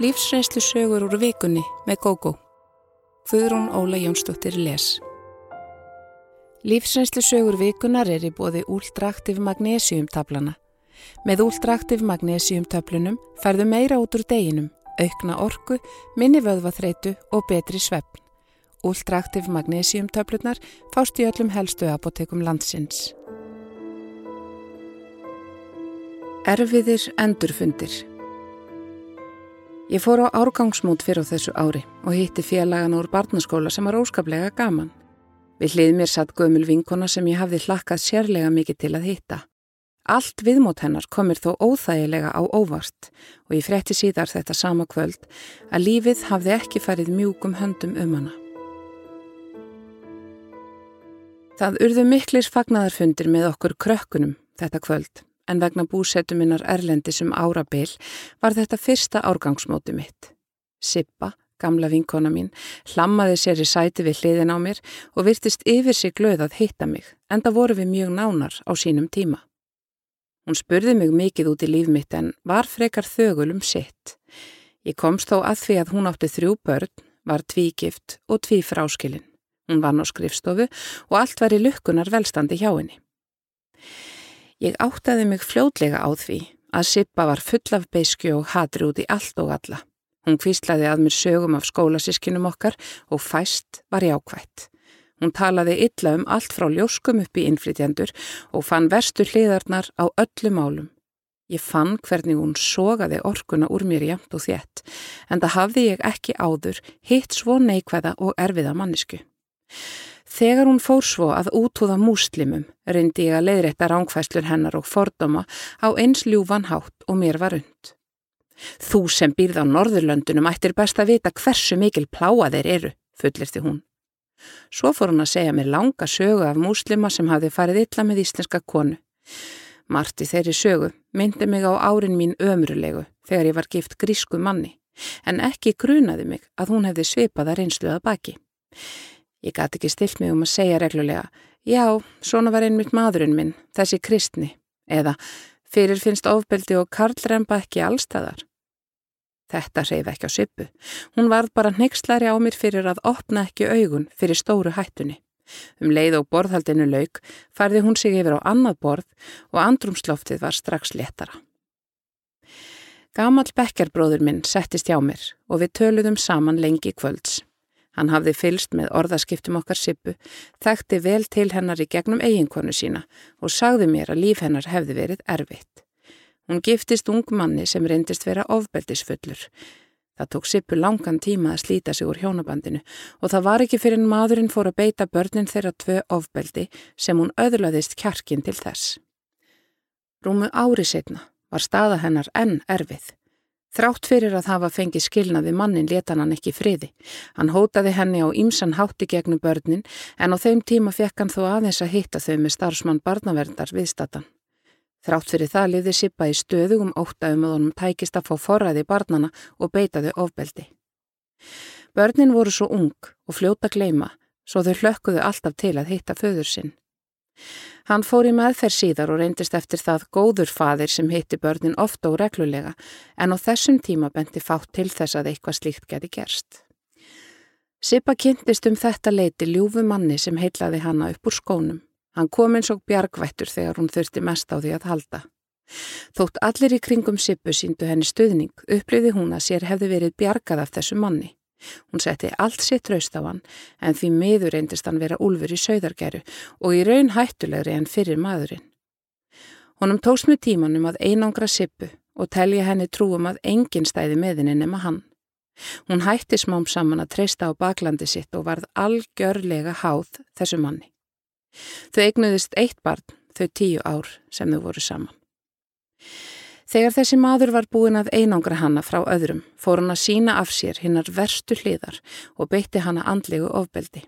Lífsreynslu sögur úr vikunni með GóGó. Guðrún Óla Jónsdóttir les. Lífsreynslu sögur vikunar er í bóði úldraktiv magnésiumtablana. Með úldraktiv magnésiumtöflunum færðu meira út úr deginum, aukna orku, minni vöðvaþreitu og betri svefn. Úldraktiv magnésiumtöflunar fást í öllum helstu apotekum landsins. Erfiðir endurfundir Ég fór á árgangsmót fyrir þessu ári og hitti félagan úr barnaskóla sem var óskaplega gaman. Við hlið mér satt gömul vinkona sem ég hafði hlakkað sérlega mikið til að hitta. Allt viðmót hennar komir þó óþægilega á óvart og ég frétti síðar þetta sama kvöld að lífið hafði ekki farið mjúkum höndum um hana. Það urðu miklir fagnadarfundir með okkur krökkunum þetta kvöld en vegna búsettuminnar Erlendi sem árabil var þetta fyrsta árgangsmóti mitt. Sippa, gamla vinkona mín, hlammaði sér í sæti við hliðin á mér og virtist yfir sig glöð að hitta mig, en það voru við mjög nánar á sínum tíma. Hún spurði mig mikið út í líf mitt en var frekar þögul um sitt. Ég komst þó að því að hún átti þrjú börn, var tvígift og tví fráskilin. Hún vann á skrifstofu og allt var í lukkunar velstandi hjá henni. Ég áttaði mig fljótlega á því að Sippa var full af beiskju og hatri út í allt og alla. Hún kvíslaði að mér sögum af skólasískinum okkar og fæst var jákvætt. Hún talaði illa um allt frá ljóskum upp í innflytjandur og fann verstu hliðarnar á öllu málum. Ég fann hvernig hún sogaði orkuna úr mér jæmt og þétt, en það hafði ég ekki áður hitt svo neikvæða og erfiða mannisku. Þegar hún fór svo að útúða múslimum reyndi ég að leiðrætta rángfæslur hennar og fordóma á eins ljúvan hátt og mér var und. Þú sem býrð á Norðurlöndunum ættir best að vita hversu mikil pláa þeir eru, fullirti hún. Svo fór hún að segja mér langa sögu af múslima sem hafi farið illa með íslenska konu. Marti þeirri sögu myndi mig á árin mín ömrulegu þegar ég var gift grísku manni, en ekki grunaði mig að hún hefði svipað að reynsluða baki. Ég gæti ekki stilt mig um að segja reglulega, já, svona var einmitt maðurinn minn, þessi kristni, eða fyrir finnst ofbeldi og karlremba ekki allstæðar. Þetta reyf ekki á sippu. Hún varð bara nexlari á mér fyrir að opna ekki augun fyrir stóru hættunni. Um leið og borðhaldinu lauk farði hún sig yfir á annað borð og andrumsloftið var strax letara. Gamal bekkerbróður minn settist hjá mér og við töluðum saman lengi kvölds. Hann hafði fylst með orðaskiptum okkar Sippu, þekkti vel til hennar í gegnum eiginkonu sína og sagði mér að líf hennar hefði verið erfitt. Hún giftist ung manni sem reyndist vera ofbeldisfullur. Það tók Sippu langan tíma að slíta sig úr hjónabandinu og það var ekki fyrir en maðurinn fór að beita börnin þeirra tvö ofbeldi sem hún öðlaðist kjarkin til þess. Rúmu ári setna var staða hennar enn erfið. Þrátt fyrir að hafa fengið skilnaði mannin leta hann ekki friði. Hann hótaði henni á ímsan hátti gegnum börnin en á þeim tíma fekk hann þó aðeins að hitta þau með starfsmann barnaverndar viðstatan. Þrátt fyrir það liði Sippa í stöðu um óttaðum að honum tækist að fá forræði barnana og beitaði ofbeldi. Börnin voru svo ung og fljóta gleima svo þau hlökkuðu alltaf til að hitta föður sinn. Hann fór í meðferð síðar og reyndist eftir það góður faðir sem hitti börnin ofta og reglulega en á þessum tíma benti fátt til þess að eitthvað slíkt geti gerst. Sippa kynntist um þetta leiti ljúfu manni sem heitlaði hanna upp úr skónum. Hann kom eins og bjargvættur þegar hún þurfti mest á því að halda. Þótt allir í kringum Sippu síndu henni stuðning, upplýði hún að sér hefði verið bjargað af þessu manni. Hún setti allt sitt raust á hann en því miður reyndist hann vera úlfur í sögðargeru og í raun hættulegri en fyrir maðurinn. Honum tóks með tímanum að einangra sippu og telja henni trúum að engin stæði meðinni nema hann. Hún hætti smám saman að treysta á baklandi sitt og varð algjörlega háð þessu manni. Þau eignuðist eitt barn þau tíu ár sem þau voru saman. Þegar þessi maður var búin að einangra hanna frá öðrum, fór hann að sína af sér hinnar verstu hliðar og beitti hanna andlegu ofbeldi.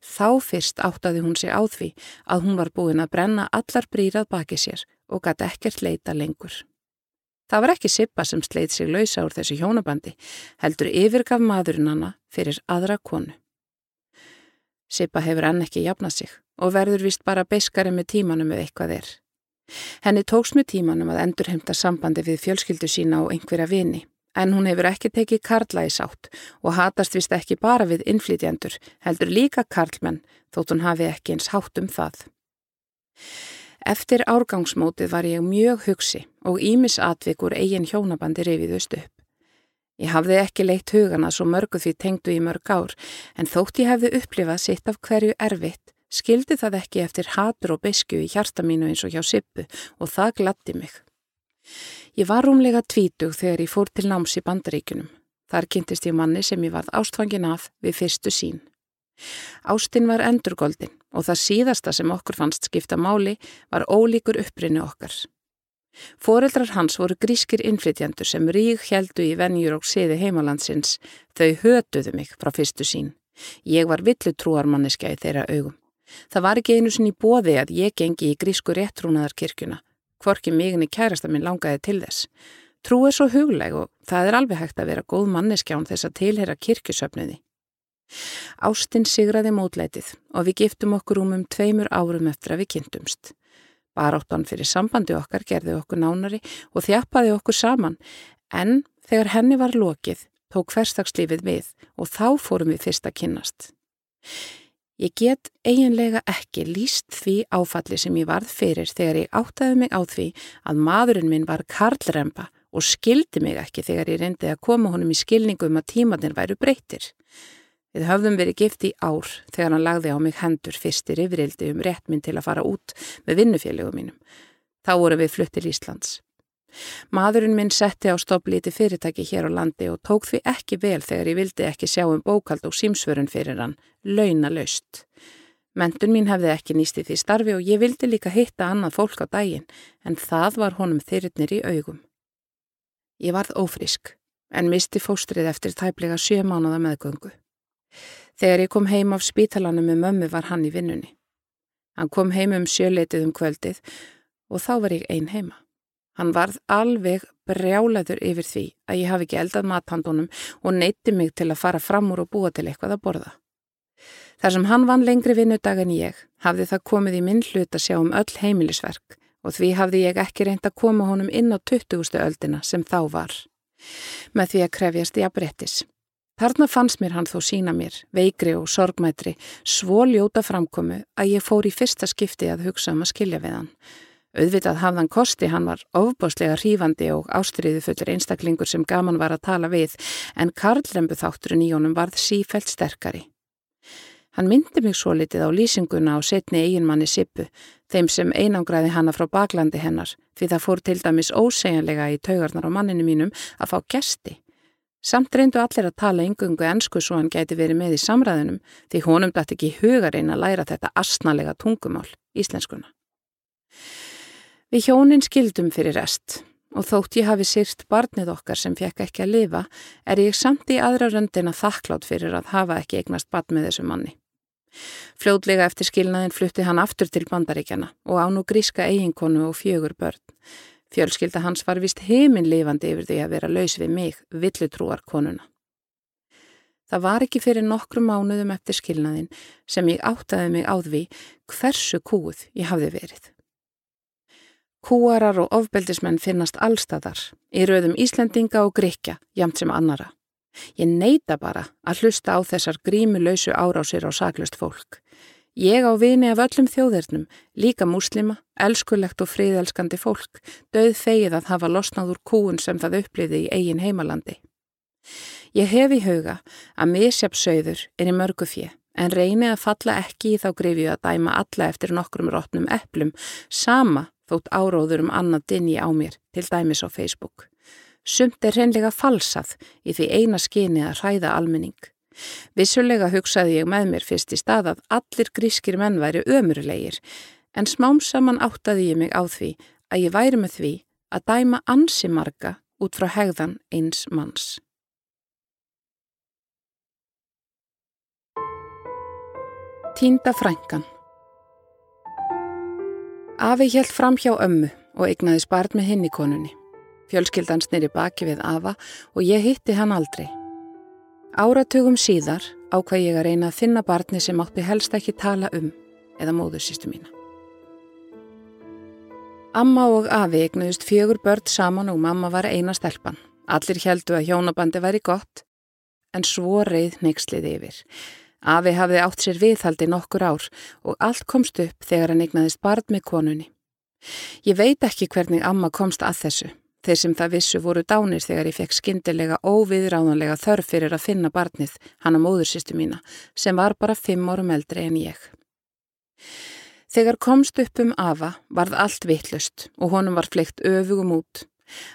Þá fyrst áttaði hún sig á því að hún var búin að brenna allar brýrað baki sér og gæti ekkert leita lengur. Það var ekki Sippa sem sleið sig lausa úr þessu hjónabandi, heldur yfirgaf maðurinn hanna fyrir aðra konu. Sippa hefur enn ekki jafnað sig og verður vist bara beskari með tímanum ef eitthvað er. Henni tóks með tímanum að endurheimta sambandi við fjölskyldu sína og einhverja vini, En hún hefur ekki tekið karla í sátt og hatast vist ekki bara við innflytjandur, heldur líka karlmenn þótt hún hafi ekki eins hátt um það. Eftir árgangsmótið var ég mjög hugsi og ímisatvikur eigin hjónabandi reviðust upp. Ég hafði ekki leitt hugana svo mörgu því tengdu í mörg ár en þótt ég hefði upplifað sitt af hverju erfitt skildi það ekki eftir hatur og besku í hjarta mínu eins og hjá Sippu og það glatti mig. Ég var rúmlega tvítug þegar ég fór til náms í bandaríkunum. Þar kynntist ég manni sem ég varð ástfangin af við fyrstu sín. Ástinn var endurgoldin og það síðasta sem okkur fannst skipta máli var ólíkur upprinni okkar. Fóreldrar hans voru grískir innflytjandur sem rík heldu í venjur og siði heimalandsins. Þau hötuðu mig frá fyrstu sín. Ég var villutrúarmanniska í þeirra augum. Það var ekki einu sinni bóði að ég gengi í grísku réttrúnaðarkirkjuna Kvorki migni kærasta minn langaði til þess. Trú er svo hugleg og það er alveg hægt að vera góð manneskján þess að tilhera kirkjusöfniði. Ástinn sigraði mótlætið og við giftum okkur um um tveimur árum eftir að við kynntumst. Baráttan fyrir sambandi okkar gerði okkur nánari og þjappaði okkur saman en þegar henni var lokið tók hverstagslífið við og þá fórum við fyrst að kynnast. Ég get eiginlega ekki líst því áfalli sem ég varð fyrir þegar ég áttaði mig á því að maðurinn minn var karlremba og skildi mig ekki þegar ég reyndi að koma honum í skilningu um að tímanir væru breytir. Við höfðum verið gift í ár þegar hann lagði á mig hendur fyrstir yfirildi um rétt minn til að fara út með vinnufélögum mínum. Þá voru við fluttir Íslands. Maðurinn minn setti á stopplíti fyrirtæki hér á landi og tók því ekki vel þegar ég vildi ekki sjá um bókald og símsvörun fyrir hann, launa laust. Mentun mín hefði ekki nýst í því starfi og ég vildi líka hitta annað fólk á daginn, en það var honum þyrrnir í augum. Ég varð ófrisk, en misti fóstrið eftir tæplega sjö mánuða meðgöngu. Þegar ég kom heim af spítalanum með mömmu var hann í vinnunni. Hann kom heim um sjöleitið um kvöldið og þá var ég ein heima. Hann varð alveg brjálaður yfir því að ég hafi ekki eldað mathandunum og neytti mig til að fara fram úr og búa til eitthvað að borða. Þar sem hann vann lengri vinnudag en ég, hafði það komið í minn hlut að sjá um öll heimilisverk og því hafði ég ekki reynd að koma honum inn á 20. öldina sem þá var. Með því að krefjast ég að brettis. Þarna fannst mér hann þó sína mér, veikri og sorgmætri, svo ljóta framkomu að ég fór í fyrsta skipti að hugsa um að skilja við hann. Auðvitað hafðan kosti, hann var ofbáslega hrífandi og ástriði fullur einstaklingur sem gaman var að tala við en Karlrembu þátturinn í honum varð sífælt sterkari. Hann myndi mig svo litið á lýsinguna á setni eiginmanni Sippu, þeim sem einangræði hanna frá baklandi hennar, því það fór til dæmis ósegjanlega í taugarnar á manninu mínum að fá gesti. Samt reyndu allir að tala yngungu ennsku svo hann gæti verið með í samræðinum því honum dætt ekki hugarinn að læra þetta asnalega tungumál, íslenskuna. Við hjónin skildum fyrir rest og þótt ég hafi sýrt barnið okkar sem fekk ekki að lifa er ég samt í aðra röndina þakklátt fyrir að hafa ekki eignast barn með þessu manni. Fljóðlega eftir skilnaðin flutti hann aftur til bandaríkjana og án og gríska eiginkonu og fjögur börn. Fjölskylda hans var vist heiminn lifandi yfir því að vera laus við mig, villutrúar konuna. Það var ekki fyrir nokkru mánuðum eftir skilnaðin sem ég áttaði mig á því hversu kúð ég hafði verið. Kúarar og ofbeldismenn finnast allstæðar, í rauðum Íslendinga og Grekja, jamt sem annara. Ég neyta bara að hlusta á þessar grímulausu árásir á saklust fólk. Ég á vini af öllum þjóðirnum, líka múslima, elskulegt og fríðelskandi fólk, döð fegið að hafa losnað úr kúun sem það uppliði í eigin heimalandi. Ég hef í huga að misjapsauður er í mörgu fjö, en reyni að falla ekki í þá grifju að dæma alla eftir nokkrum rótnum eplum, sama þótt áróður um annað dinni á mér, til dæmis á Facebook. Sumt er hreinlega falsað í því eina skyni að hræða almenning. Vissulega hugsaði ég með mér fyrst í stað að allir grískir menn væri ömurlegir, en smám saman áttaði ég mig á því að ég væri með því að dæma ansi marga út frá hegðan eins manns. Tínda frængan Afi hjælt fram hjá ömmu og eignaði spart með hinn í konunni. Fjölskyldan snýri baki við Afa og ég hitti hann aldrei. Áratugum síðar ákvað ég að reyna að finna barni sem átti helst ekki tala um eða móðursýstu mína. Amma og Afi eignuðist fjögur börn saman og mamma var eina stelpan. Allir heldu að hjónabandi væri gott, en svo reið neykslið yfir. Afi hafði átt sér viðhaldi nokkur ár og allt komst upp þegar hann eignaðist barn með konunni. Ég veit ekki hvernig amma komst að þessu. Þeir sem það vissu voru dánir þegar ég fekk skindilega óviðráðanlega þörf fyrir að finna barnið, hann að móðursistu mína, sem var bara fimm árum eldri en ég. Þegar komst upp um Afa varð allt vittlust og honum var fleikt öfugum út.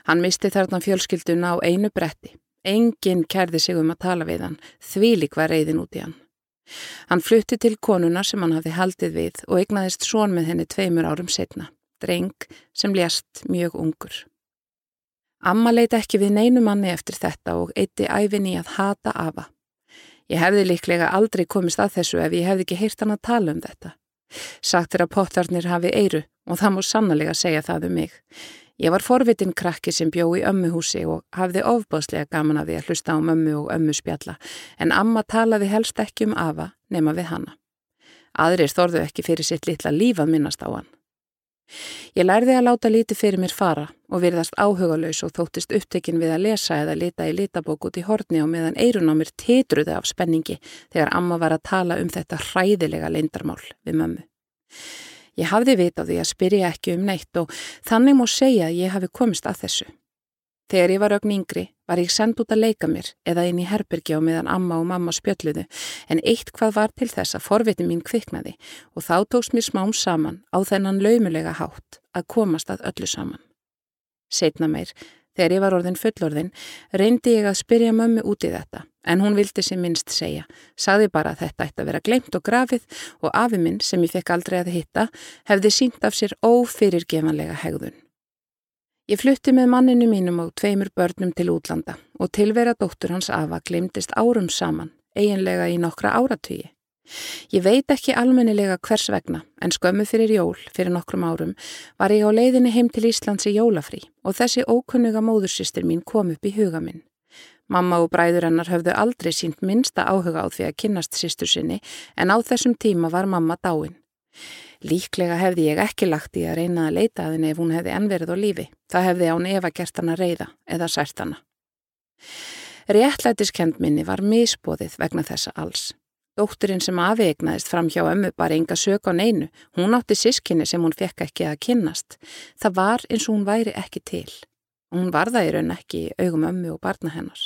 Hann misti þarna fjölskylduna á einu bretti. Enginn kærði sig um að tala við hann, þvílik var reyðin út í hann. Hann flutti til konuna sem hann hafði haldið við og eignaðist són með henni tveimur árum setna, dreng sem ljast mjög ungur. Amma leiti ekki við neinu manni eftir þetta og eitti æfinni að hata afa. Ég hefði líklega aldrei komist að þessu ef ég hefði ekki heyrt hann að tala um þetta. Sagt er að pottarnir hafi eiru og það múr sannlega segja það um mig. Ég var forvitin krakki sem bjó í ömmuhúsi og hafði ofbáslega gaman að því að hlusta á mömmu og ömmu spjalla en amma talaði helst ekki um afa nema við hanna. Aðrir þorðu ekki fyrir sitt litla líf að minnast á hann. Ég lærði að láta líti fyrir mér fara og virðast áhugalaus og þóttist upptekinn við að lesa eða lita í litabók út í horni og meðan eirun á mér tetruði af spenningi þegar amma var að tala um þetta hræðilega leindarmál við mömmu. Ég hafði vit á því að spyrja ekki um neitt og þannig mór segja að ég hafi komist að þessu. Þegar ég var ögn yngri var ég send út að leika mér eða inn í herbergi á meðan amma og mamma spjölluðu en eitt hvað var til þess að forviti mín kviknaði og þá tókst mér smám saman á þennan laumulega hátt að komast að öllu saman. Setna meir Þegar ég var orðin fullorðin reyndi ég að spyrja mömmu út í þetta en hún vildi sem minnst segja. Saði bara að þetta ætti að vera glemt og grafið og afi minn sem ég fekk aldrei að hitta hefði sínt af sér ófyrirgefanlega hegðun. Ég flutti með manninu mínum og tveimur börnum til útlanda og tilvera dóttur hans afa glemtist árum saman, eiginlega í nokkra áratvíi. Ég veit ekki almennilega hvers vegna en skömmu fyrir jól fyrir nokkrum árum var ég á leiðinni heim til Íslands í jólafrí og þessi ókunnuga móðursýstir mín kom upp í huga minn. Mamma og bræður hennar höfðu aldrei sínt minsta áhuga á því að kynnast sýstur sinni en á þessum tíma var mamma dáin. Líklega hefði ég ekki lagt í að reyna að leita að henni ef hún hefði enverið á lífi. Það hefði án Eva gert hana reyða eða sært hana. Réttlætiskend minni var misbóðið vegna þessa alls. Dótturinn sem afegnaðist fram hjá ömmu bara enga sök á neinu. Hún átti sískinni sem hún fekk ekki að kynnast. Það var eins og hún væri ekki til. Hún var það í raun ekki augum ömmu og barna hennar.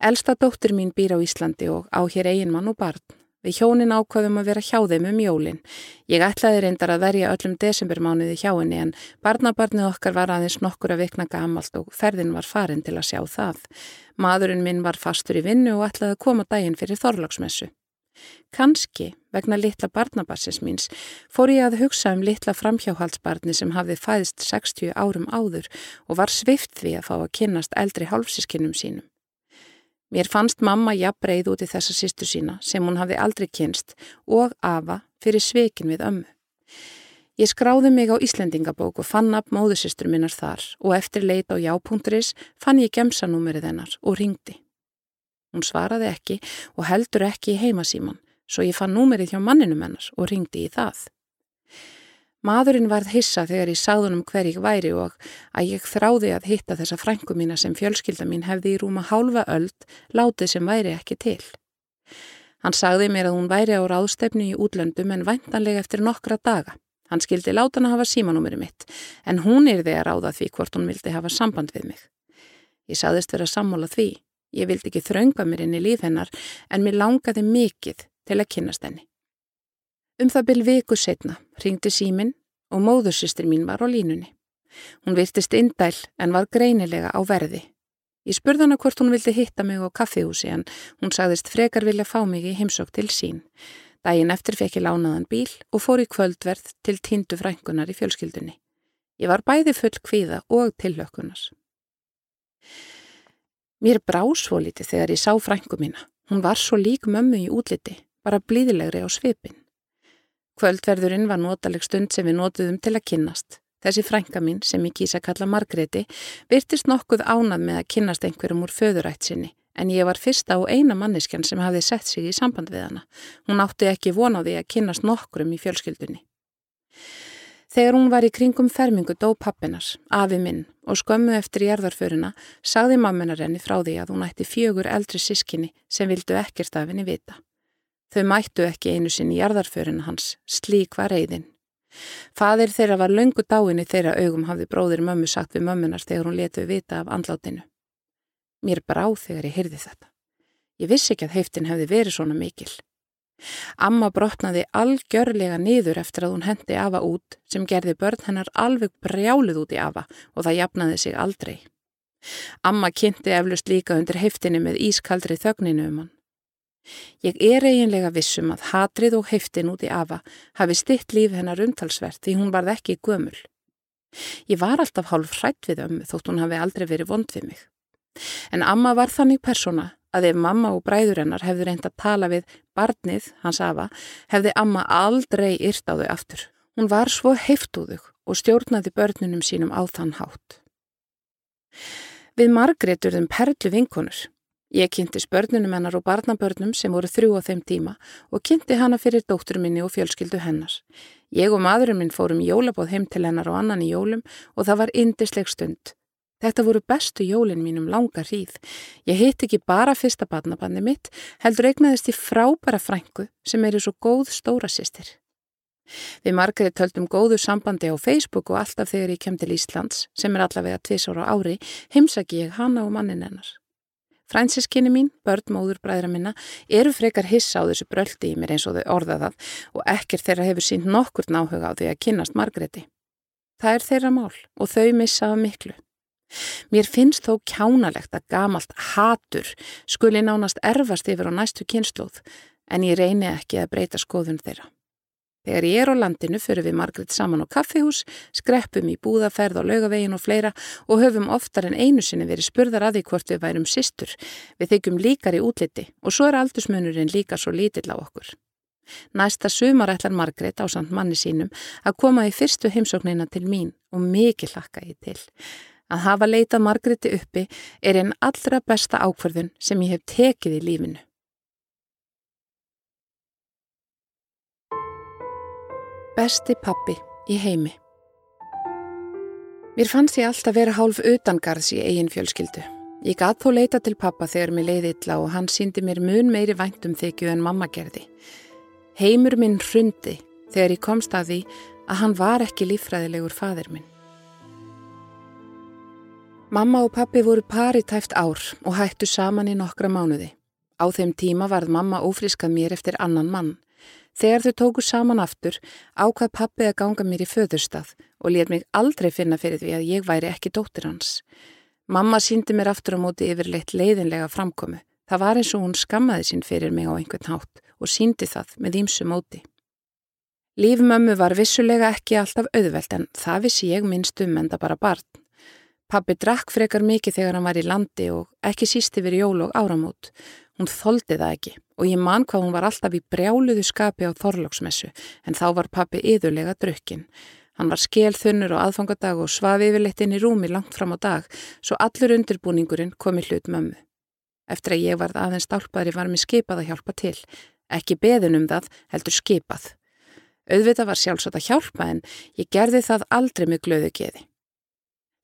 Elsta dóttur mín býr á Íslandi og á hér eigin mann og barn. Við hjónin ákvaðum að vera hjá þeim um jólinn. Ég ætlaði reyndar að verja öllum desembermánuði hjá henni en barnabarnið okkar var aðeins nokkur að vikna gamalt og ferðin var farin til að sjá það. Maðurinn minn var fastur í vinnu og ætlaði að koma daginn fyrir þorlagsmessu. Kanski, vegna litla barnabassins míns, fór ég að hugsa um litla framhjáhaldsbarni sem hafði fæðist 60 árum áður og var svift því að fá að kynnast eldri hálfsískinnum sínum. Mér fannst mamma jafnbreið út í þessa sýstu sína sem hún hafði aldrei kynst og afa fyrir sveikin við ömmu. Ég skráði mig á Íslendingabók og fann ab móðusistur minnar þar og eftir leit á já.is fann ég gemsanúmerið hennar og ringdi. Hún svaraði ekki og heldur ekki í heimasíman, svo ég fann númerið hjá manninum hennar og ringdi í það. Maðurinn varð hissa þegar ég sagðunum hver ég væri og að ég þráði að hitta þessa frængu mína sem fjölskylda mín hefði í rúma hálfa öld látið sem væri ekki til. Hann sagði mér að hún væri á ráðstefnu í útlöndum en væntanlega eftir nokkra daga. Hann skildi láta hann að hafa símanúmeri mitt, en hún er því að ráða því hvort hún vildi hafa samband við mig. Ég saðist vera sammála því. Ég vildi ekki þraunga mér inn í líf hennar, en mér langaði mikið til að kynast henni. Um það byrj viku setna ringdi símin og móðursýstir mín var á línunni. Hún virtist indæl en var greinilega á verði. Ég spurði hana hvort hún vildi hitta mig á kaffihúsi en hún sagðist frekar vilja fá mig í heimsók til sín. Dægin eftir fekk ég lánaðan bíl og fór í kvöldverð til tindu frængunar í fjölskyldunni. Ég var bæði full kvíða og tillökkunar. Mér brá svo liti þegar ég sá frængu mína. Hún var svo lík mömmu í útliti, bara blíðilegri á svipin. Kvöldverðurinn var notaleg stund sem við notuðum til að kynnast. Þessi frænga mín, sem ég kýsa kalla Margreti, virtist nokkuð ánað með að kynnast einhverjum úr föðurætt sinni en ég var fyrsta og eina manneskjan sem hafði sett sig í samband við hana. Hún átti ekki von á því að kynast nokkrum í fjölskyldunni. Þegar hún var í kringum fermingu dó pappinas, afi minn, og skömmu eftir jarðarföruna sagði mamminar henni frá því að hún ætti fjögur eldri sískinni sem vildu ekkert af henni vita. Þau mættu ekki einu sinni jarðarföruna hans, slík var reyðin. Fadir þeirra var löngu dáinni þeirra augum hafði bróðir mömmu sagt við mömmunar þegar hún letuði vita af andlátinu. Mér bráð þegar ég hyrði þetta. Ég vissi ekki að heiftin hefði verið svona mikil. Amma brotnaði algjörlega niður eftir að hún hendi Ava út sem gerði börn hennar alveg brjálið út í Ava og það jafnaði sig aldrei. Amma kynnti eflust líka undir heiftinni með ískaldri þögninu um hann. Ég er eiginlega vissum að hatrið og heiftin út í Ava hafi stitt líf hennar umtalsvert því hún varð ekki gömul. Ég var alltaf hálf hrætt við ömmu þótt hún hafi aldrei verið vond við mig. En amma var þannig persóna að ef mamma og bræður hennar hefðu reynd að tala við barnið, hans afa, hefði amma aldrei yrt á þau aftur. Hún var svo heiftúðug og stjórnaði börnunum sínum á þann hátt. Við Margrét urðum perlu vinkonur. Ég kynnti spörnunum hennar og barnabörnum sem voru þrjú á þeim tíma og kynnti hana fyrir dóttur minni og fjölskyldu hennar. Ég og maðurinn minn fórum jólabóð heim til hennar og annan í jólum og það var indisleg stund. Þetta voru bestu jólinn mínum langa hríð. Ég hitt ekki bara fyrsta badnabandi mitt, heldur eignaðist í frábæra frængu sem eru svo góð stóra sýstir. Við margrið töldum góðu sambandi á Facebook og alltaf þegar ég kem til Íslands, sem er allavega tvísóra ári, heimsaki ég hana og mannin hennar. Fransiskinni mín, börn, móður, bræðra minna, eru frekar hissa á þessu bröldi í mér eins og þau orða það og ekkert þeirra hefur sínt nokkur náhuga á því að kynast margriði. Það er þeirra mál og þau missaða miklu. Mér finnst þó kjánalegt að gamalt hatur skuli nánast erfast yfir á næstu kynnslóð en ég reyni ekki að breyta skoðun þeirra. Þegar ég er á landinu fyrir við Margrit saman á kaffihús, skreppum í búðaferð á laugavegin og fleira og höfum oftar en einu sinni verið spurðar að því hvort við værum sistur. Við þykjum líkar í útliti og svo er aldursmunurinn líka svo lítill á okkur. Næsta sumar ætlar Margrit á samt manni sínum að koma í fyrstu heimsóknina til mín og mikið hlakka ég til. Að hafa leitað Margreti uppi er einn allra besta ákverðun sem ég hef tekið í lífinu. Besti pappi í heimi Mér fannst ég alltaf vera hálf utangarðs í eigin fjölskyldu. Ég gatt þó leita til pappa þegar mér leiði illa og hann síndi mér mun meiri væntum þykju en mamma gerði. Heimur minn hrundi þegar ég komst að því að hann var ekki lífræðilegur fadir minn. Mamma og pappi voru pari tæft ár og hættu saman í nokkra mánuði. Á þeim tíma varð mamma ófriskað mér eftir annan mann. Þegar þau tóku saman aftur ákvað pappi að ganga mér í föðurstað og lér mig aldrei finna fyrir því að ég væri ekki dóttir hans. Mamma síndi mér aftur á móti yfirleitt leiðinlega framkomu. Það var eins og hún skammaði sín fyrir mig á einhvern hátt og síndi það með ímsu móti. Lífmömmu var vissulega ekki alltaf auðvelt en það vissi ég minnst um enda bara barn. Pappi drakk frekar mikið þegar hann var í landi og ekki sísti verið jól og áramót. Hún þoldi það ekki og ég man hvað hún var alltaf í brjáluðu skapi á þorlóksmessu en þá var pappi yðurlega drukkin. Hann var skelþunnur og aðfangadag og svafi yfirleitt inn í rúmi langt fram á dag svo allur undirbúningurinn kom í hlut mömmu. Eftir að ég varð aðeins stálpaðri var mér skipað að hjálpa til. Ekki beðin um það, heldur skipað. Auðvitað var sjálfsagt að hjálpa en ég gerði það aldrei með glöðu geði.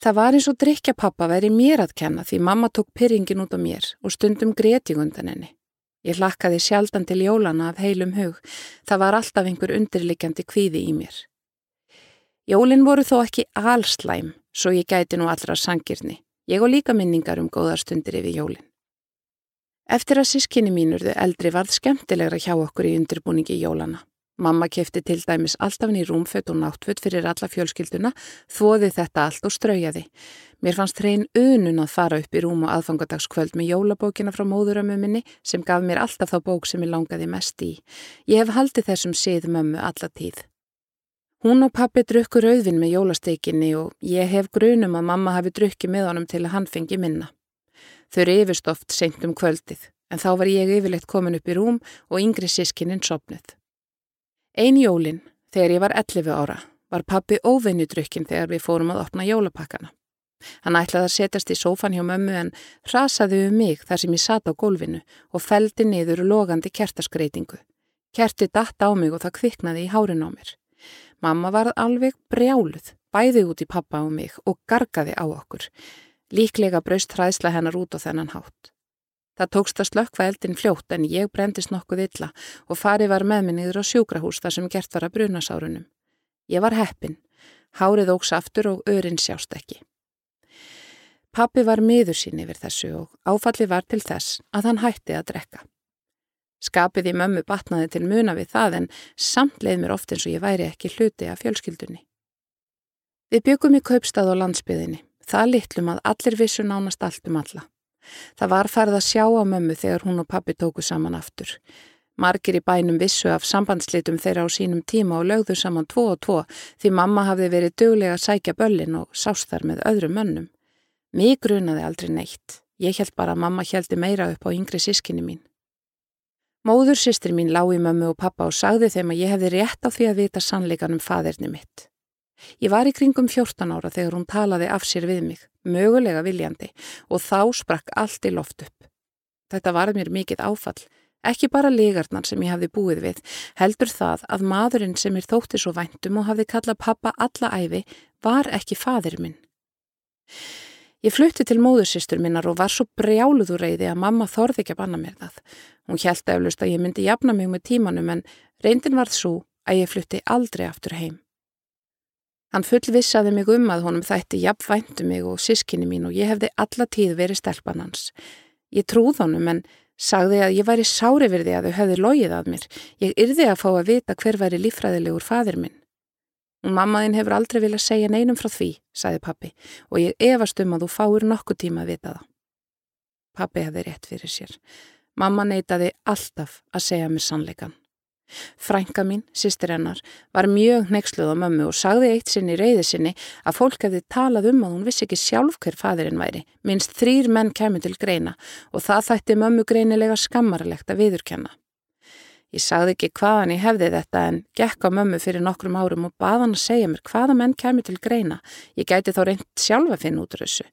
Það var eins og drikja pappa væri mér að kenna því mamma tók pyrringin út á mér og stundum gretingundan henni. Ég hlakkaði sjaldan til jólana af heilum hug. Það var alltaf einhver undirlikjandi kvíði í mér. Jólin voru þó ekki allslæm, svo ég gæti nú allra sangirni. Ég og líka minningar um góðar stundir yfir jólin. Eftir að sískinni mínurðu eldri varð skemmtilegra hjá okkur í undirbúningi jólana. Mamma kefti til dæmis alltaf ný rúmfött og náttfött fyrir alla fjölskylduna, þóði þetta allt og straujaði. Mér fannst hrein unun að fara upp í rúm og aðfangadagskvöld með jólabókina frá móðurömmu minni sem gaf mér alltaf þá bók sem ég langaði mest í. Ég hef haldið þessum sið mömmu alla tíð. Hún og pappi drukkur auðvin með jólasteikinni og ég hef grunum að mamma hafi drukkið með honum til að hann fengi minna. Þau reyfust oft seint um kvöldið en þá var ég yfirleitt komin upp í rúm og yngri sískinin sopnuð. Ein jólin, þegar ég var 11 ára, var pappi óvinnudrykkin þegar við fórum að opna jólapakkana. Hann ætlaði að setjast í sófan hjá mömmu en rasaði um mig þar sem ég sat á gólfinu og feldi niður logandi kertaskreitingu. Kerti datt á mig og það kviknaði í hárin á mér. Mamma varð alveg brjáluð, bæði út í pappa og mig og gargaði á okkur. Líklega braust hræðsla hennar út á þennan hátt. Það tókst að slökkva eldin fljótt en ég brendist nokkuð illa og farið var með minniður á sjúkrahús þar sem gert var að brunasárunum. Ég var heppin, hárið óks aftur og örin sjást ekki. Pappi var miður sín yfir þessu og áfalli var til þess að hann hætti að drekka. Skapið í mömmu batnaði til muna við það en samt leið mér oft eins og ég væri ekki hluti af fjölskyldunni. Við byggum í kaupstað og landsbyðinni, það litlum að allir vissu nánast allt um alla. Það var farið að sjá á mömmu þegar hún og pappi tóku saman aftur. Margir í bænum vissu af sambandslitum þeirra á sínum tíma og lögðu saman tvo og tvo því mamma hafði verið döglega að sækja böllin og sást þar með öðrum mönnum. Mig grunaði aldrei neitt. Ég held bara að mamma heldi meira upp á yngri sískinni mín. Móður sýstri mín lág í mömmu og pappa og sagði þeim að ég hefði rétt á því að vita sannleikan um faderni mitt. Ég var í kringum 14 ára þegar hún talaði af sér við mig, mögulega viljandi, og þá sprakk allt í loft upp. Þetta var mér mikið áfall, ekki bara legarnar sem ég hafði búið við, heldur það að maðurinn sem er þótti svo væntum og hafði kallað pappa alla æfi var ekki fadir minn. Ég flutti til móðursýstur minnar og var svo brjáluðu reyði að mamma þorði ekki að banna mér það. Hún hjælti eflust að ég myndi jafna mig með tímanum en reyndin varð svo að ég flutti aldrei aftur heim. Hann fullvissaði mig um að honum þætti jafnvæntu mig og sískinni mín og ég hefði alla tíð verið stelpan hans. Ég trúð honum en sagði að ég væri sári virði að þau hefði logið að mér. Ég yrði að fá að vita hver væri lífræðilegur fadir minn. Og mammaðinn hefur aldrei viljað segja neinum frá því, sagði pappi, og ég efast um að þú fáir nokkuð tíma að vita það. Pappi hefði rétt fyrir sér. Mamma neytaði alltaf að segja mér sannleikan. Frænka mín, sýstir hennar, var mjög nexluð á mömmu og sagði eitt sinn í reyði sinni að fólk hefði talað um að hún vissi ekki sjálf hver fadurinn væri. Minst þrýr menn kemur til greina og það þætti mömmu greinilega skammarlegt að viðurkenna. Ég sagði ekki hvaðan ég hefði þetta en gekk á mömmu fyrir nokkrum árum og baða hann að segja mér hvaða menn kemur til greina. Ég gæti þá reynd sjálf að finna út úr þessu.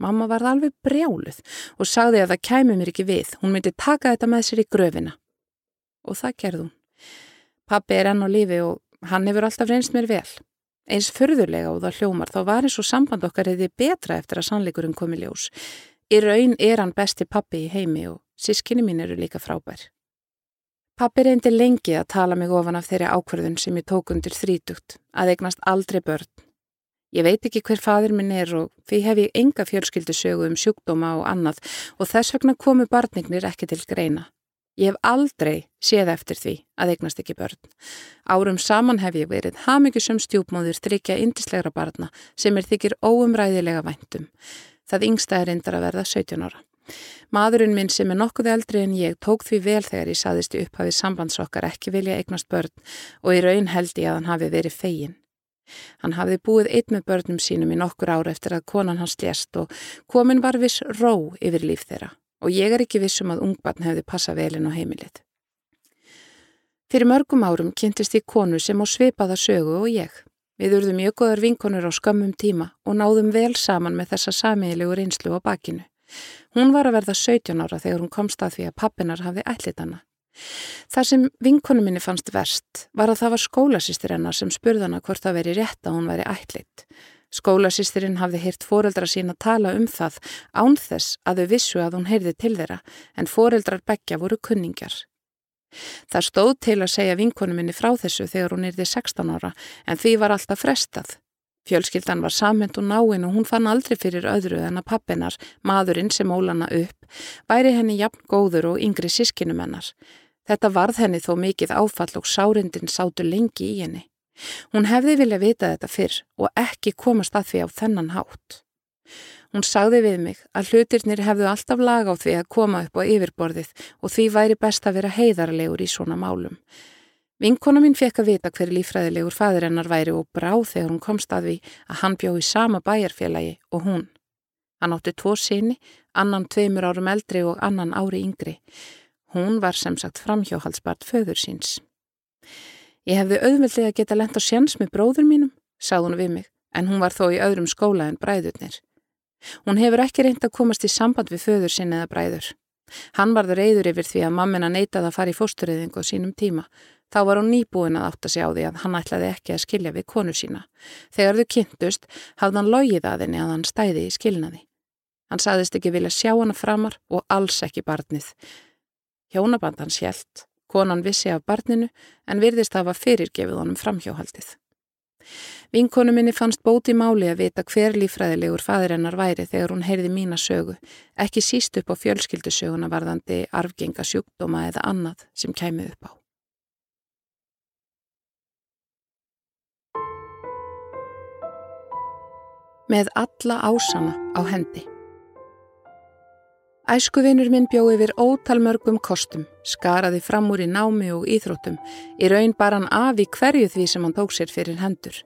Mamma varð alveg brjáluð og sagði að það kæmi mér ekki við. Hún myndi taka þetta með sér í gröfina og það gerðum. Pappi er enn á lífi og hann hefur alltaf reynst mér vel. Eins förðurlega og það hljómar þá var eins og samband okkar hefði betra eftir að sannleikurinn komi ljós. Í raun er hann besti pappi í heimi og sískinni mín eru líka frábær. Pappi reyndi lengi að tala mig ofan af þeirri ákverðun sem ég tók undir þrítugt, að eignast aldrei börn. Ég veit ekki hver fadir minn er og því hef ég enga fjölskyldu sögu um sjúkdóma og annað og þess vegna komu barnignir ekki til greina. Ég hef aldrei séð eftir því að eignast ekki börn. Árum saman hef ég verið hafmyggjusum stjúpmóður þryggja indislegra barna sem er þykir óumræðilega væntum. Það yngsta er reyndar að verða 17 ára. Maðurinn minn sem er nokkuð eldri en ég tók því vel þegar ég saðist í upphafið sambandsokkar ekki vilja eignast börn og í raun held ég að hann hafi verið fegin. Hann hafði búið eitt með börnum sínum í nokkur ára eftir að konan hans lést og komin var viss ró yfir líf þeirra og ég er ekki vissum að ungbarn hefði passa velin á heimilið. Fyrir mörgum árum kynntist ég konu sem á svipaða sögu og ég. Við urðum mjög goðar vinkonur á skömmum tíma og náðum vel saman með þessa samiðilegu reynslu á bakinu. Hún var að verða 17 ára þegar hún komst að því að pappinar hafði ætlit hana. Það sem vinkonu minni fannst verst var að það var skólasýstir hennar sem spurðana hvort það veri rétt að hún væri ætlit. Skólasýstirinn hafði heyrt foreldra sín að tala um það án þess að þau vissu að hún heyrði til þeirra en foreldrar begja voru kunningjar. Það stóð til að segja vinkonu minni frá þessu þegar hún erði 16 ára en því var alltaf frestað. Fjölskyldan var samhend og náinn og hún fann aldrei fyrir öðru en að pappinar, maðurinn sem ólana upp, væri henni jafn góður og yngri sískinumennar. Þetta varð henni þó mikið áfall og sárindin sátu lengi í henni. Hún hefði vilja vita þetta fyrr og ekki komast að því á þennan hátt. Hún sagði við mig að hlutirnir hefðu alltaf lag á því að koma upp á yfirborðið og því væri best að vera heiðarlegur í svona málum. Vinkona mín fekk að vita hver lífræðilegur fadur hennar væri og brá þegar hún komst að því að hann bjó í sama bæjarfélagi og hún. Hann átti tvo sinni, annan tveimur árum eldri og annan ári yngri. Hún var sem sagt framhjóhaldsbart föður síns. Ég hefði auðvöldið að geta lent á sjans með bróður mínum, sagði hún við mig, en hún var þó í öðrum skóla en bræðurnir. Hún hefur ekki reynd að komast í samband við föður sinni eða bræður. Hann varður reyður yfir því að mammina neytaði að fara í fóstureyðingu á sínum tíma. Þá var hún nýbúin að átta sig á því að hann ætlaði ekki að skilja við konu sína. Þegar þau kynntust hafði hann logið að henni að hann stæði í skilnaði. Hann saðist ekki vilja sjá hana framar og alls ekki barnið. Hjónaband hans hjælt, konan vissi af barninu en virðist hafa fyrirgefið honum framhjóhaldið. Vinkonu minni fannst bóti máli að vita hver lífræðilegur fæðirinnar væri þegar hún heyrði mína sögu, ekki síst upp á fjölskyldusöguna varðandi arfgenga sjúkdóma eða annað sem kæmi upp á. Með alla ásana á hendi. Æskuvinur minn bjó yfir ótalmörgum kostum, skaraði fram úr í námi og íþróttum, í raun bar hann af í hverju því sem hann tók sér fyrir hendur.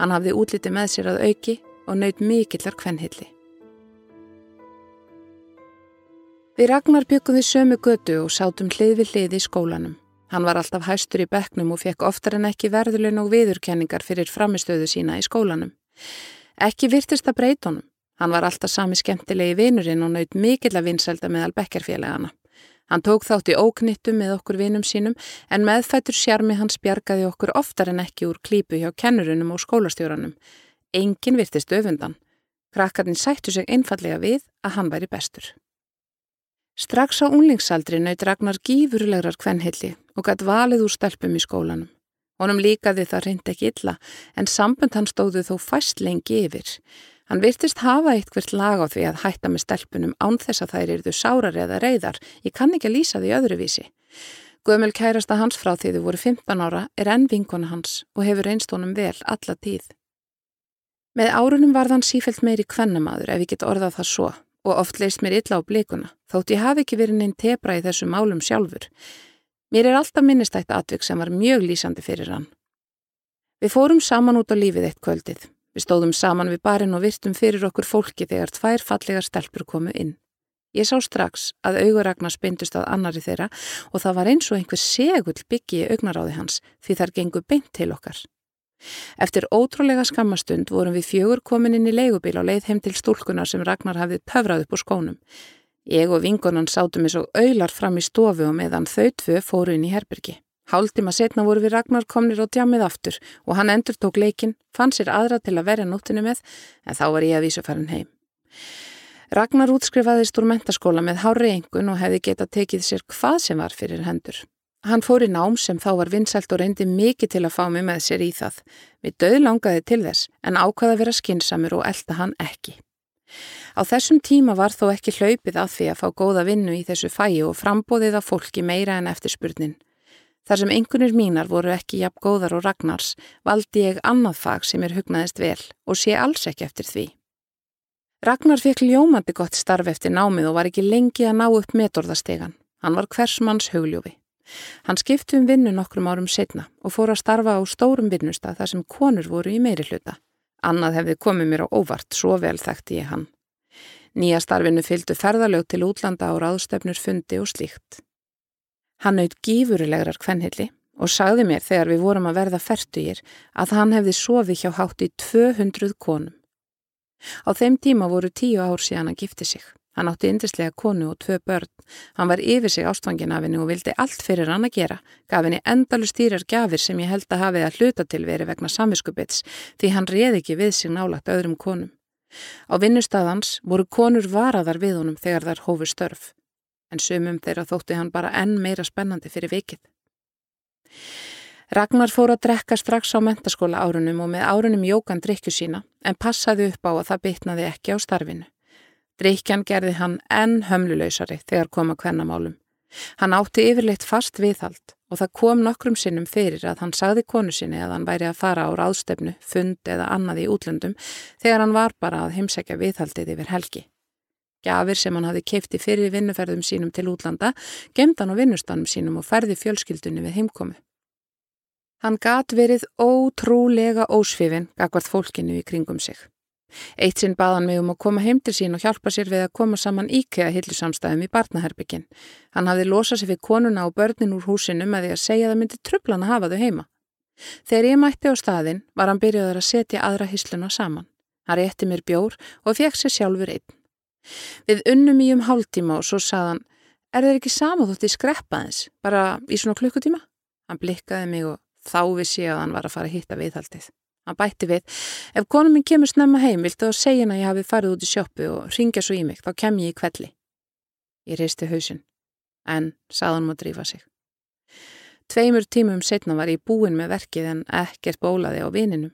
Hann hafði útliti með sér að auki og naut mikillar kvennhilli. Við Ragnar byggum við sömu götu og sátum hlið við hlið í skólanum. Hann var alltaf hæstur í beknum og fekk oftar en ekki verðulegn og viðurkenningar fyrir framistöðu sína í skólanum. Ekki virtist að breytonum. Hann var alltaf sami skemmtilegi vinurinn og naut mikill að vinsælda meðal bekkerfélagana. Hann tók þátt í óknittu með okkur vinum sínum en meðfættur sjarmi hans bjargaði okkur oftar en ekki úr klípu hjá kennurunum og skólastjóranum. Engin virtist öfundan. Krakkarnir sættu sig einfallega við að hann væri bestur. Strax á unlingsaldri naut Ragnar gífurlegrar kvennhilli og gætt valið úr stelpum í skólanum. Honum líkaði það reynd ekki illa en sambund hann stóðu þó fæst lengi yfir. Hann virtist hafa eitthvert lag á því að hætta með stelpunum án þess að þær eruðu sárar eða reyðar. Ég kann ekki að lýsa því öðruvísi. Guðmjöl kærasta hans frá því þau voru 15 ára er enn vinkona hans og hefur einst honum vel alla tíð. Með árunum var þann sífælt meiri kvennamadur ef ég get orðað það svo og oft leist mér illa á blikuna þótt ég hafi ekki verið neinn tebra í þessu málum sjálfur. Mér er alltaf minnistætt atvik sem var mjög lýsandi fyrir hann. Við fórum saman út á lífið eitt kvöldið. Við stóðum saman við barinn og virtum fyrir okkur fólki þegar tvær fallegar stelpur komu inn. Ég sá strax að auguragnar spindust að annari þeirra og það var eins og einhver segull byggi í augnaráði hans því þar gengu beint til okkar. Eftir ótrúlega skammastund vorum við fjögur komin inn í leigubíl á leið heim til stúlkunar sem Ragnar hafið pöfrað upp úr skónum. Ég og vingunan sátum eins og aular fram í stofu og meðan þau tvö fóru inn í herbyrgi. Hálftíma setna voru við Ragnar komnir á djamið aftur og hann endur tók leikinn, fann sér aðra til að verja nóttinu með en þá var ég að vísu farin heim. Ragnar útskrifaðist úr mentaskóla með hári engun og hefði getað tekið sér hvað sem var fyrir hendur. Hann fór í nám sem þá var vinsælt og reyndi mikið til að fá mig með sér í það. Við döð langaði til þess en ákvaða að vera skinsamur og elda hann ekki. Á þessum tíma var þó ekki hlaupið að því að fá góða vinnu í þessu fæi og frambóðið af fólki meira en eftirspurnin. Þar sem einhvernir mínar voru ekki jafn góðar og Ragnars valdi ég annað fag sem er hugnaðist vel og sé alls ekki eftir því. Ragnar fekk ljómandi gott starf eftir námið og var ekki lengi að ná upp metorðastegan. Hann var hversmanns hugljófi. Hann skipti um vinnu nokkrum árum setna og fór að starfa á stórum vinnustad þar sem konur voru í meiri hluta. Annað hefði komið mér á óvart, svo vel þekkti ég hann. Nýja starfinu fylgdu ferðalög til útlanda á ráðstöfnur fundi og slíkt. Hann naut gífurilegrar kvennhilli og sagði mér þegar við vorum að verða færtugir að hann hefði sofið hjá hátt í 200 konum. Á þeim tíma voru tíu ár síðan að gifti sig. Hann átti indislega konu og tvö börn. Hann var yfir sig ástfangin af henni og vildi allt fyrir hann að gera. Gaf henni endalu stýrar gafir sem ég held að hafið að hluta til veri vegna samviskubits því hann reði ekki við sig nálagt öðrum konum. Á vinnustadans voru konur varaðar við honum þegar þar hófu störf en sumum þeirra þótti hann bara enn meira spennandi fyrir vikið. Ragnar fór að drekka strax á mentaskóla árunum og með árunum jókan drikju sína en passaði upp á að það bitnaði ekki á starfinu. Drikjan gerði hann enn hömluleysari þegar koma hvernamálum. Hann átti yfirleitt fast viðhald og það kom nokkrum sinnum fyrir að hann sagði konu sinni að hann væri að fara á ráðstefnu, fund eða annað í útlöndum þegar hann var bara að heimsækja viðhaldið yfir helgi. Gjafir sem hann hafi keipti fyrir vinnuferðum sínum til útlanda, gemd hann á vinnustanum sínum og ferði fjölskyldunni við heimkomu. Hann gat verið ótrúlega ósfifin gagvart fólkinu í kringum sig. Eitt sinn baðan mig um að koma heim til sín og hjálpa sér við að koma saman íkega hillusamstæðum í barnaherbyggin. Hann hafði losað sér fyrir konuna og börnin úr húsinu með því að segja að það myndi trublan að hafa þau heima. Þegar ég mætti á staðin var hann byrjaður að setja aðra hisluna saman. Hann rétti mér bjór og fekk sér sjálfur einn. Við unnum í um hálftíma og svo saðan, er þeir ekki sama þótt í skreppaðins, bara í svona klukkutíma? Hann blikkaði mig og þá vissi ég að hann var að fara að hitta viðhaldið. Hann bætti við, ef konum minn kemur snemma heim, viltu þá segja hann að ég hafi farið út í sjóppu og ringja svo í mig, þá kem ég í kvelli. Ég reisti hausin, en saðan má drífa sig. Tveimur tímum setna var ég búin með verkið en ekkert bólaði á vininum.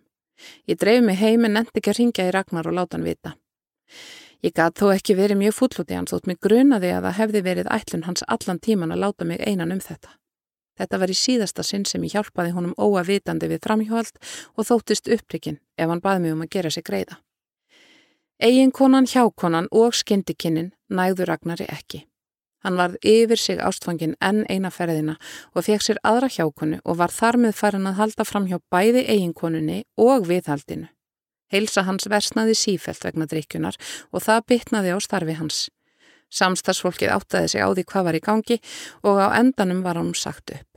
Ég dreif mig heim en endi ekki að ringja í Ragnar og láta hann vita. Ég gæt þó ekki verið mjög fullúti hans þótt mig grunaði að það hefði verið ætlun hans allan tíman að láta mig einan um þetta. Þetta var í síðasta sinn sem ég hjálpaði honum óavitandi við framhjóhald og þóttist upprikinn ef hann baði mig um að gera sig greiða. Eginkonan, hjákonan og skyndikinin nægðu Ragnari ekki. Hann varð yfir sig ástfangin enn eina ferðina og fekk sér aðra hjákonu og var þar með farin að halda fram hjá bæði eiginkonunni og viðhaldinu. Heilsa hans versnaði sífelt vegna drikjunar og það bytnaði á starfi hans. Samstagsfólkið áttaði sig á því hvað var í gangi og á endanum var hann sagt upp.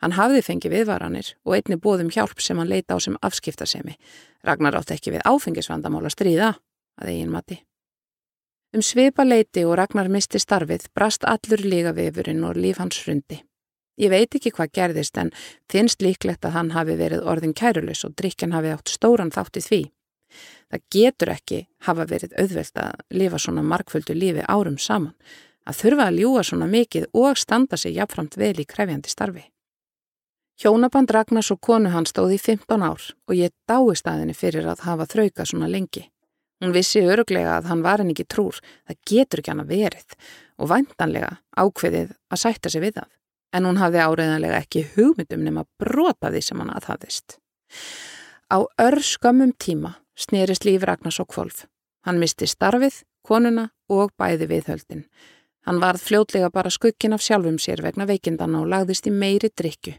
Hann hafði fengið viðvaranir og einni bóðum hjálp sem hann leita á sem afskiptasemi. Ragnar átti ekki við áfengisvandamál að stríða, að eigin mati. Um svipa leiti og Ragnar misti starfið brast allur líga vefurinn og líf hans hrundi. Ég veit ekki hvað gerðist en finnst líklegt að hann hafi verið orðin kærulus og drikjan hafi átt stóran þátt í því. Það getur ekki hafa verið auðvelt að lifa svona markföldu lífi árum saman, að þurfa að ljúa svona mikið og standa sig jafnframt vel í krefjandi starfi. Hjónaband Ragnars og konu hann stóði í 15 ár og ég dái staðinni fyrir að hafa þrauka svona lengi. Hún vissi öruglega að hann var henni ekki trúr, það getur ekki hann að verið og væntanlega ákveðið að sætta sig við það. En hún hafði áreiðanlega ekki hugmyndum nema brota því sem hann aðhafðist. Á örskamum tíma snerist líf Ragnars og kvolf. Hann misti starfið, konuna og bæði viðhöldin. Hann varð fljótlega bara skukkin af sjálfum sér vegna veikindana og lagðist í meiri drikju.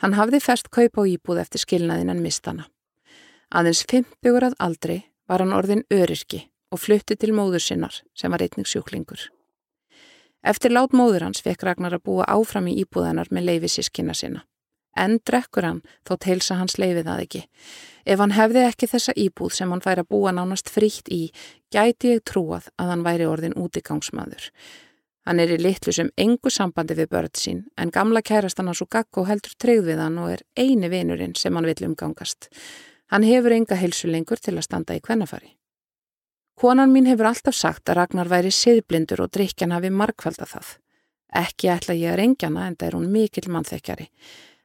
Hann hafði fest kaup á íbúð eftir skilnaðin en mistana. Aðeins 50 að aldri var hann orðin öryrki og flutti til móður sinnar sem var einnig sjúklingur. Eftir lát móður hans fekk Ragnar að búa áfram í íbúðanar með leifi sískina sinna. En drekkur hann þótt heilsa hans leifið það ekki. Ef hann hefði ekki þessa íbúð sem hann væri að búa nánast frítt í, gæti ég trúað að hann væri orðin útigangsmaður. Hann er í litlu sem engu sambandi við börn sín, en gamla kærastan hans og Gakko heldur treyð við hann og er eini vinurinn sem hann vil umgangast. Hann hefur enga heilsu lengur til að standa í kvennafari. Konan mín hefur alltaf sagt að Ragnar væri siðblindur og drikjan hafi markvalda það. Ekki ætla ég að rengjana en það er hún mikil mannþekkjari.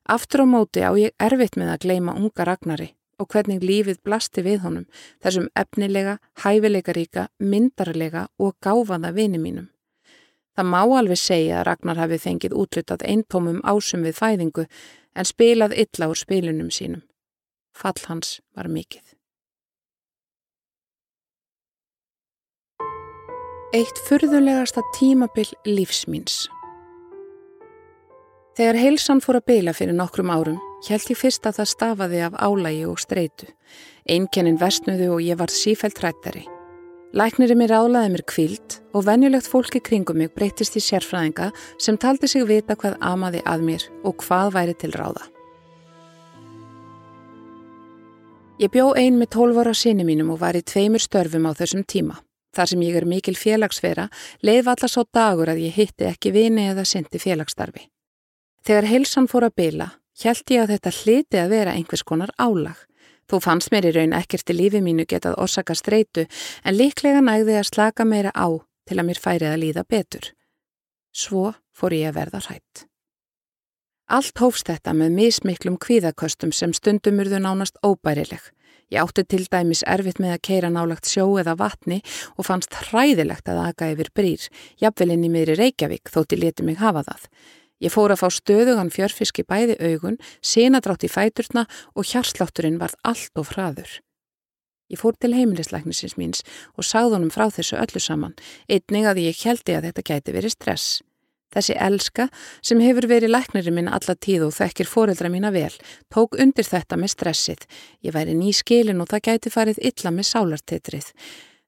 Aftur á móti á ég erfitt með að gleima unga Ragnari og hvernig lífið blasti við honum, þessum efnilega, hæfileikaríka, myndarlega og gáfaða vini mínum. Það má alveg segja að Ragnar hafi fengið útlutað eintómum ásum við fæðingu en spilað illa úr spilunum sínum. Fall hans var mikill. Eitt furðulegasta tímabill lífsmýns Þegar heilsan fór að beila fyrir nokkrum árum, held ég fyrst að það stafaði af álægi og streitu. Einkennin vestnuðu og ég var sífælt rættari. Læknirinn mér álaði mér kvilt og venjulegt fólki kringum mig breytist í sérfræðinga sem taldi sig vita hvað amaði að mér og hvað væri til ráða. Ég bjó ein með 12 ára sinni mínum og var í tveimur störfum á þessum tíma. Þar sem ég er mikil félagsfera, leið valla svo dagur að ég hitti ekki vini eða syndi félagsstarfi. Þegar heilsan fór að bila, held ég að þetta hliti að vera einhvers konar álag. Þú fannst mér í raun ekkert í lífi mínu getað orsaka streitu en líklega nægði að slaka meira á til að mér færið að líða betur. Svo fór ég að verða hrætt. Allt hófst þetta með mismiklum kvíðaköstum sem stundum urðu nánast óbærileg. Ég átti til dæmis erfitt með að keira nálagt sjó eða vatni og fannst hræðilegt að aga yfir brýr, jafnvelinn í miðri Reykjavík þótti leti mig hafa það. Ég fór að fá stöðugan fjörfiski bæði augun, senadrátt í fæturna og hjarslátturinn varð allt of hraður. Ég fór til heimilisleiknisins míns og sagði honum frá þessu öllu saman, einning að ég heldi að þetta gæti verið stress. Þessi elska, sem hefur verið læknirinn minn alla tíð og þekkir foreldra mína vel, tók undir þetta með stressið. Ég væri ný skilin og það gæti farið illa með sálartitrið.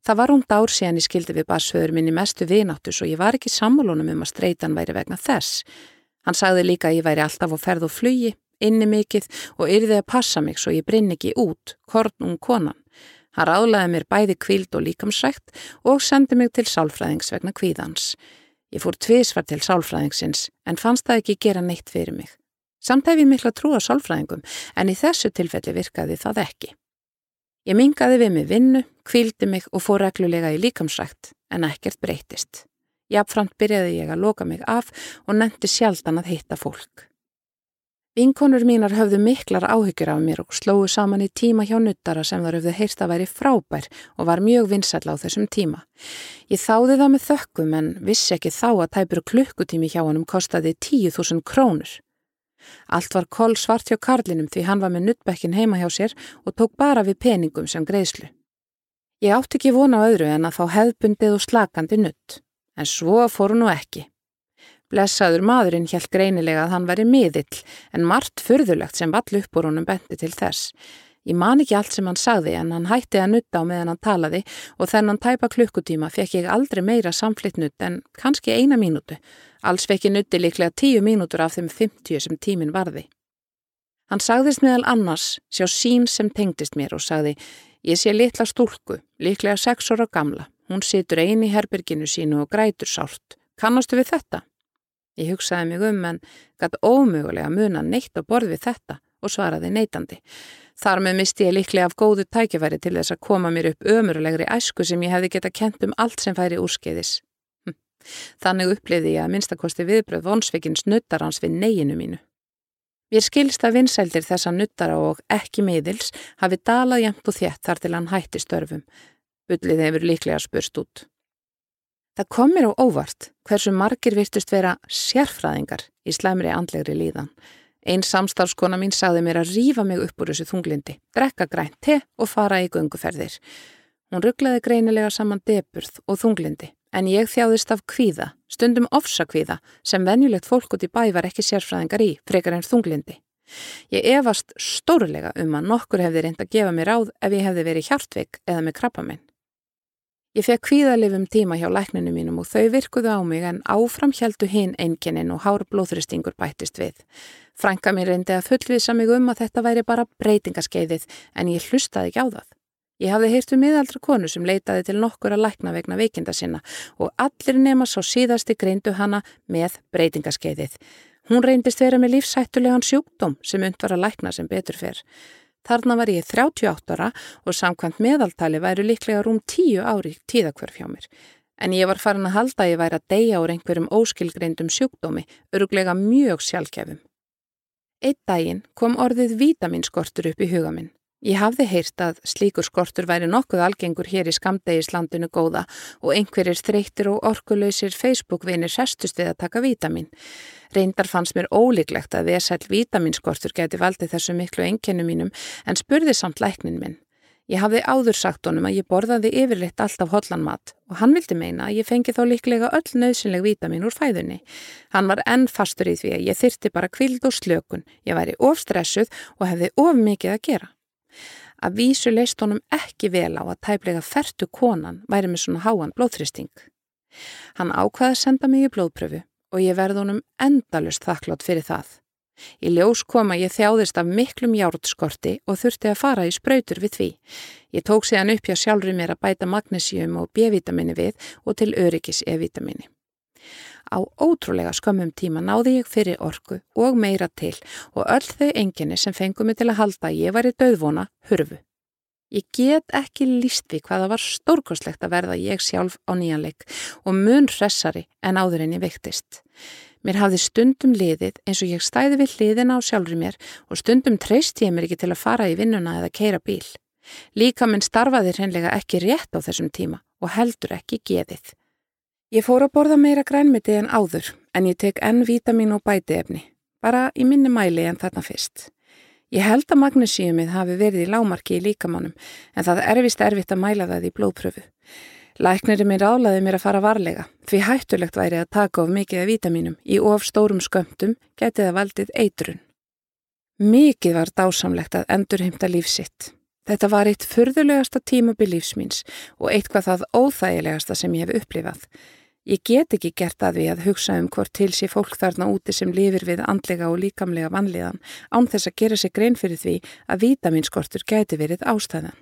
Það var hún dár síðan ég skildi við barsföður minni mestu vináttus og ég var ekki sammálunum um að streytan væri vegna þess. Hann sagði líka að ég væri alltaf á ferð og flugi, inni mikill og yrði að passa mig svo ég brinn ekki út, kornum konan. Hann ráðlaði mér bæði kvíld og líkamsrækt og sendi mig til sálfræðings vegna kvíðans. Ég fór tvísvar til sálfræðingsins en fannst það ekki gera neitt fyrir mig. Samt hef ég mikla trú á sálfræðingum en í þessu tilfelli virkaði það ekki. Ég mingaði við mig vinnu, kvildi mig og fór reglulega í líkamsrækt en ekkert breytist. Jáfnframt byrjaði ég að loka mig af og nefndi sjaldan að hitta fólk. Vinkonur mínar höfðu miklar áhyggjur af mér og slóðu saman í tíma hjá nuttara sem þar höfðu heyrst að væri frábær og var mjög vinsall á þessum tíma. Ég þáði það með þökkum en vissi ekki þá að tæpur klukkutími hjá honum kostaði 10.000 krónur. Allt var koll svart hjá Karlinum því hann var með nuttbekkin heima hjá sér og tók bara við peningum sem greiðslu. Ég átti ekki vona á öðru en að fá hefðbundið og slakandi nutt, en svo fóru nú ekki. Blessaður maðurinn hjælt greinilega að hann væri miðill en margt fyrðulegt sem vall upp úr honum bendi til þess. Ég man ekki allt sem hann sagði en hann hætti að nutta á meðan hann talaði og þennan tæpa klukkutíma fekk ég aldrei meira samflitt nutt en kannski eina mínútu Alls fekk ég nutti líklega tíu mínútur af þeim 50 sem tímin varði. Hann sagðist meðal annars sjá sín sem tengdist mér og sagði Ég sé litla stúlku, líklega sex óra gamla. Hún situr eini í herberginu sínu og grætur sált. Kannastu við þetta? Ég hugsaði mig um en gæti ómögulega muna neitt á borð við þetta og svaraði neitandi. Þar með misti ég líklega af góðu tækifæri til þess að koma mér upp ömurulegri æsku sem ég hefði geta kent um allt sem færi úrskeiðis. Þannig uppliði ég að minnstakosti viðbröð vonsveikins nuttarans við neginu mínu. Mér skilst að vinsældir þessa nuttara og ekki miðils hafi dalað jæmt og þétt þar til hann hætti störfum. Bullið hefur líklega spurst út. Það kom mér á óvart hversu margir virtust vera sérfræðingar í slæmri andlegri líðan. Einn samstarfskona mín sagði mér að rýfa mig upp úr þessu þunglindi, drekka grænt te og fara í gunguferðir. Hún rugglaði greinilega saman deburð og þunglindi En ég þjáðist af kvíða, stundum ofsakvíða, sem venjulegt fólk út í bæ var ekki sérfræðingar í, frekar en þunglindi. Ég efast stórlega um að nokkur hefði reynd að gefa mér ráð ef ég hefði verið hjartveik eða með krabba minn. Ég fekk kvíðalifum tíma hjá lækninu mínum og þau virkuðu á mig en áfram heldu hinn einkennin og hár blóðristingur bættist við. Franka mér reyndi að fullvisa mig um að þetta væri bara breytingaskeiðið en ég hlustaði ekki á það. Ég hafði heyrt um miðaldra konu sem leitaði til nokkur að lækna vegna veikinda sinna og allir nema svo síðasti greindu hana með breytingaskeiðið. Hún reyndist vera með lífsættulegan sjúkdóm sem und var að lækna sem betur fyrr. Þarna var ég 38 ára og samkvæmt meðaltali væru líklega rúm 10 ári tíðakverf hjá mér. En ég var farin að halda að ég væri að deyja úr einhverjum óskilgreindum sjúkdómi, öruglega mjög sjálfkefum. Eitt daginn kom orðið vitaminskortur upp í huga minn. Ég hafði heyrt að slíkur skortur væri nokkuð algengur hér í skamdegislandinu góða og einhverjir þreytir og orkulöysir Facebook-vinir sestust við að taka vítamin. Reyndar fannst mér ólíklegt að vesæl vitaminskortur geti valdið þessu miklu enkennu mínum en spurði samt læknin minn. Ég hafði áður sagt honum að ég borðaði yfirleitt alltaf hotlanmat og hann vildi meina að ég fengi þá líklega öll nöðsynleg vítamin úr fæðunni. Hann var enn fastur í því að ég þyrti bara kvild og slökun, ég væri ofstressuð og hefði of mikið að gera. Að vísu leist honum ekki vel á að tæplega fertu konan væri með svona háan blóðþristing. Hann ákvaði að senda mig í blóðpröfu og ég verði honum endalust þakklátt fyrir það. Í ljós koma ég þjáðist af miklum jártskorti og þurfti að fara í spröytur við því. Ég tók séðan upp hjá sjálfur mér að bæta magnesium og B-vitamini við og til öryggis E-vitamini. Á ótrúlega skömmum tíma náði ég fyrir orku og meira til og öll þau enginni sem fengum mig til að halda að ég væri döðvona hurfu. Ég get ekki líst við hvaða var stórkoslegt að verða ég sjálf á nýjanleik og mun hressari en áður en ég veiktist. Mér hafði stundum liðið eins og ég stæði við liðina á sjálfur mér og stundum treyst ég mér ekki til að fara í vinnuna eða keira bíl. Líka minn starfaði hreinlega ekki rétt á þessum tíma og heldur ekki geðið. Ég fór að borða meira grænmiti en áður en ég tek enn vítamin og bæti efni, bara í minni mæli en þarna fyrst. Ég held að magnesíumið hafi verið í lámarki í líkamannum en það er vist erfitt að mæla það í blóðpröfu. Læknirinn mér álaði mér að fara varlega því hættulegt væri að taka of mikið af vítaminum í of stórum skömmtum getið að valdið eitrun. Mikið var dásamlegt að endurheimta lífsitt. Þetta var eitt fyrðulegasta tímabil lífsmýns og eitthvað það óþægilegasta sem ég hef upplifað. Ég get ekki gert að því að hugsa um hvort til sé fólk þarna úti sem lifir við andlega og líkamlega vanliðan án þess að gera sig grein fyrir því að vitaminskortur gæti verið ástæðan.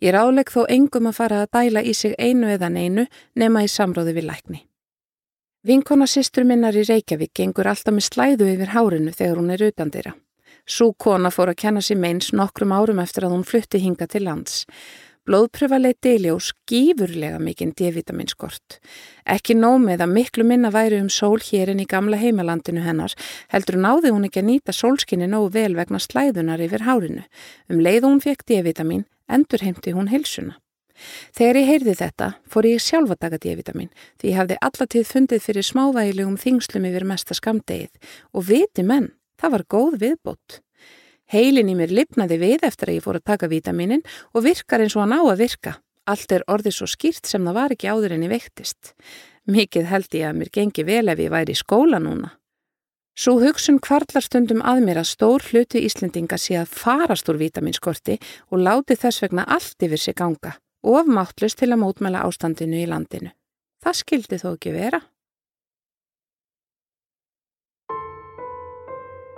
Ég ráleg þó engum að fara að dæla í sig einu eða neinu nema í samróði við lækni. Vinkona sýstur minnar í Reykjavík gengur alltaf með slæðu yfir hárinu þegar hún er utan þeirra. Sú kona fór að kenna sér meins nokkrum árum eftir að hún flutti hinga til lands. Blóðpröfa leiti í ljós gífurlega mikinn D-vitaminskort. Ekki nómið að miklu minna væri um sól hér en í gamla heimalandinu hennar heldur náði hún ekki að nýta sólskinni nógu vel vegna slæðunar yfir hárinu. Um leið hún fekk D-vitamin endur heimti hún hilsuna. Þegar ég heyrði þetta fór ég sjálf að taka D-vitamin því ég hafði allatíð fundið fyrir smávægilegum þingslum yfir mesta skamdegið og viti menn, það var góð viðbót. Heilin í mér lipnaði við eftir að ég fór að taka vitaminin og virkar eins og hann á að virka. Allt er orðið svo skýrt sem það var ekki áður en ég veiktist. Mikið held ég að mér gengi vel ef ég væri í skóla núna. Svo hugsun kvarlar stundum að mér að stór hluti Íslendinga sé að farast úr vitaminskorti og láti þess vegna allt yfir sig ganga of máttlust til að mótmæla ástandinu í landinu. Það skildi þó ekki vera.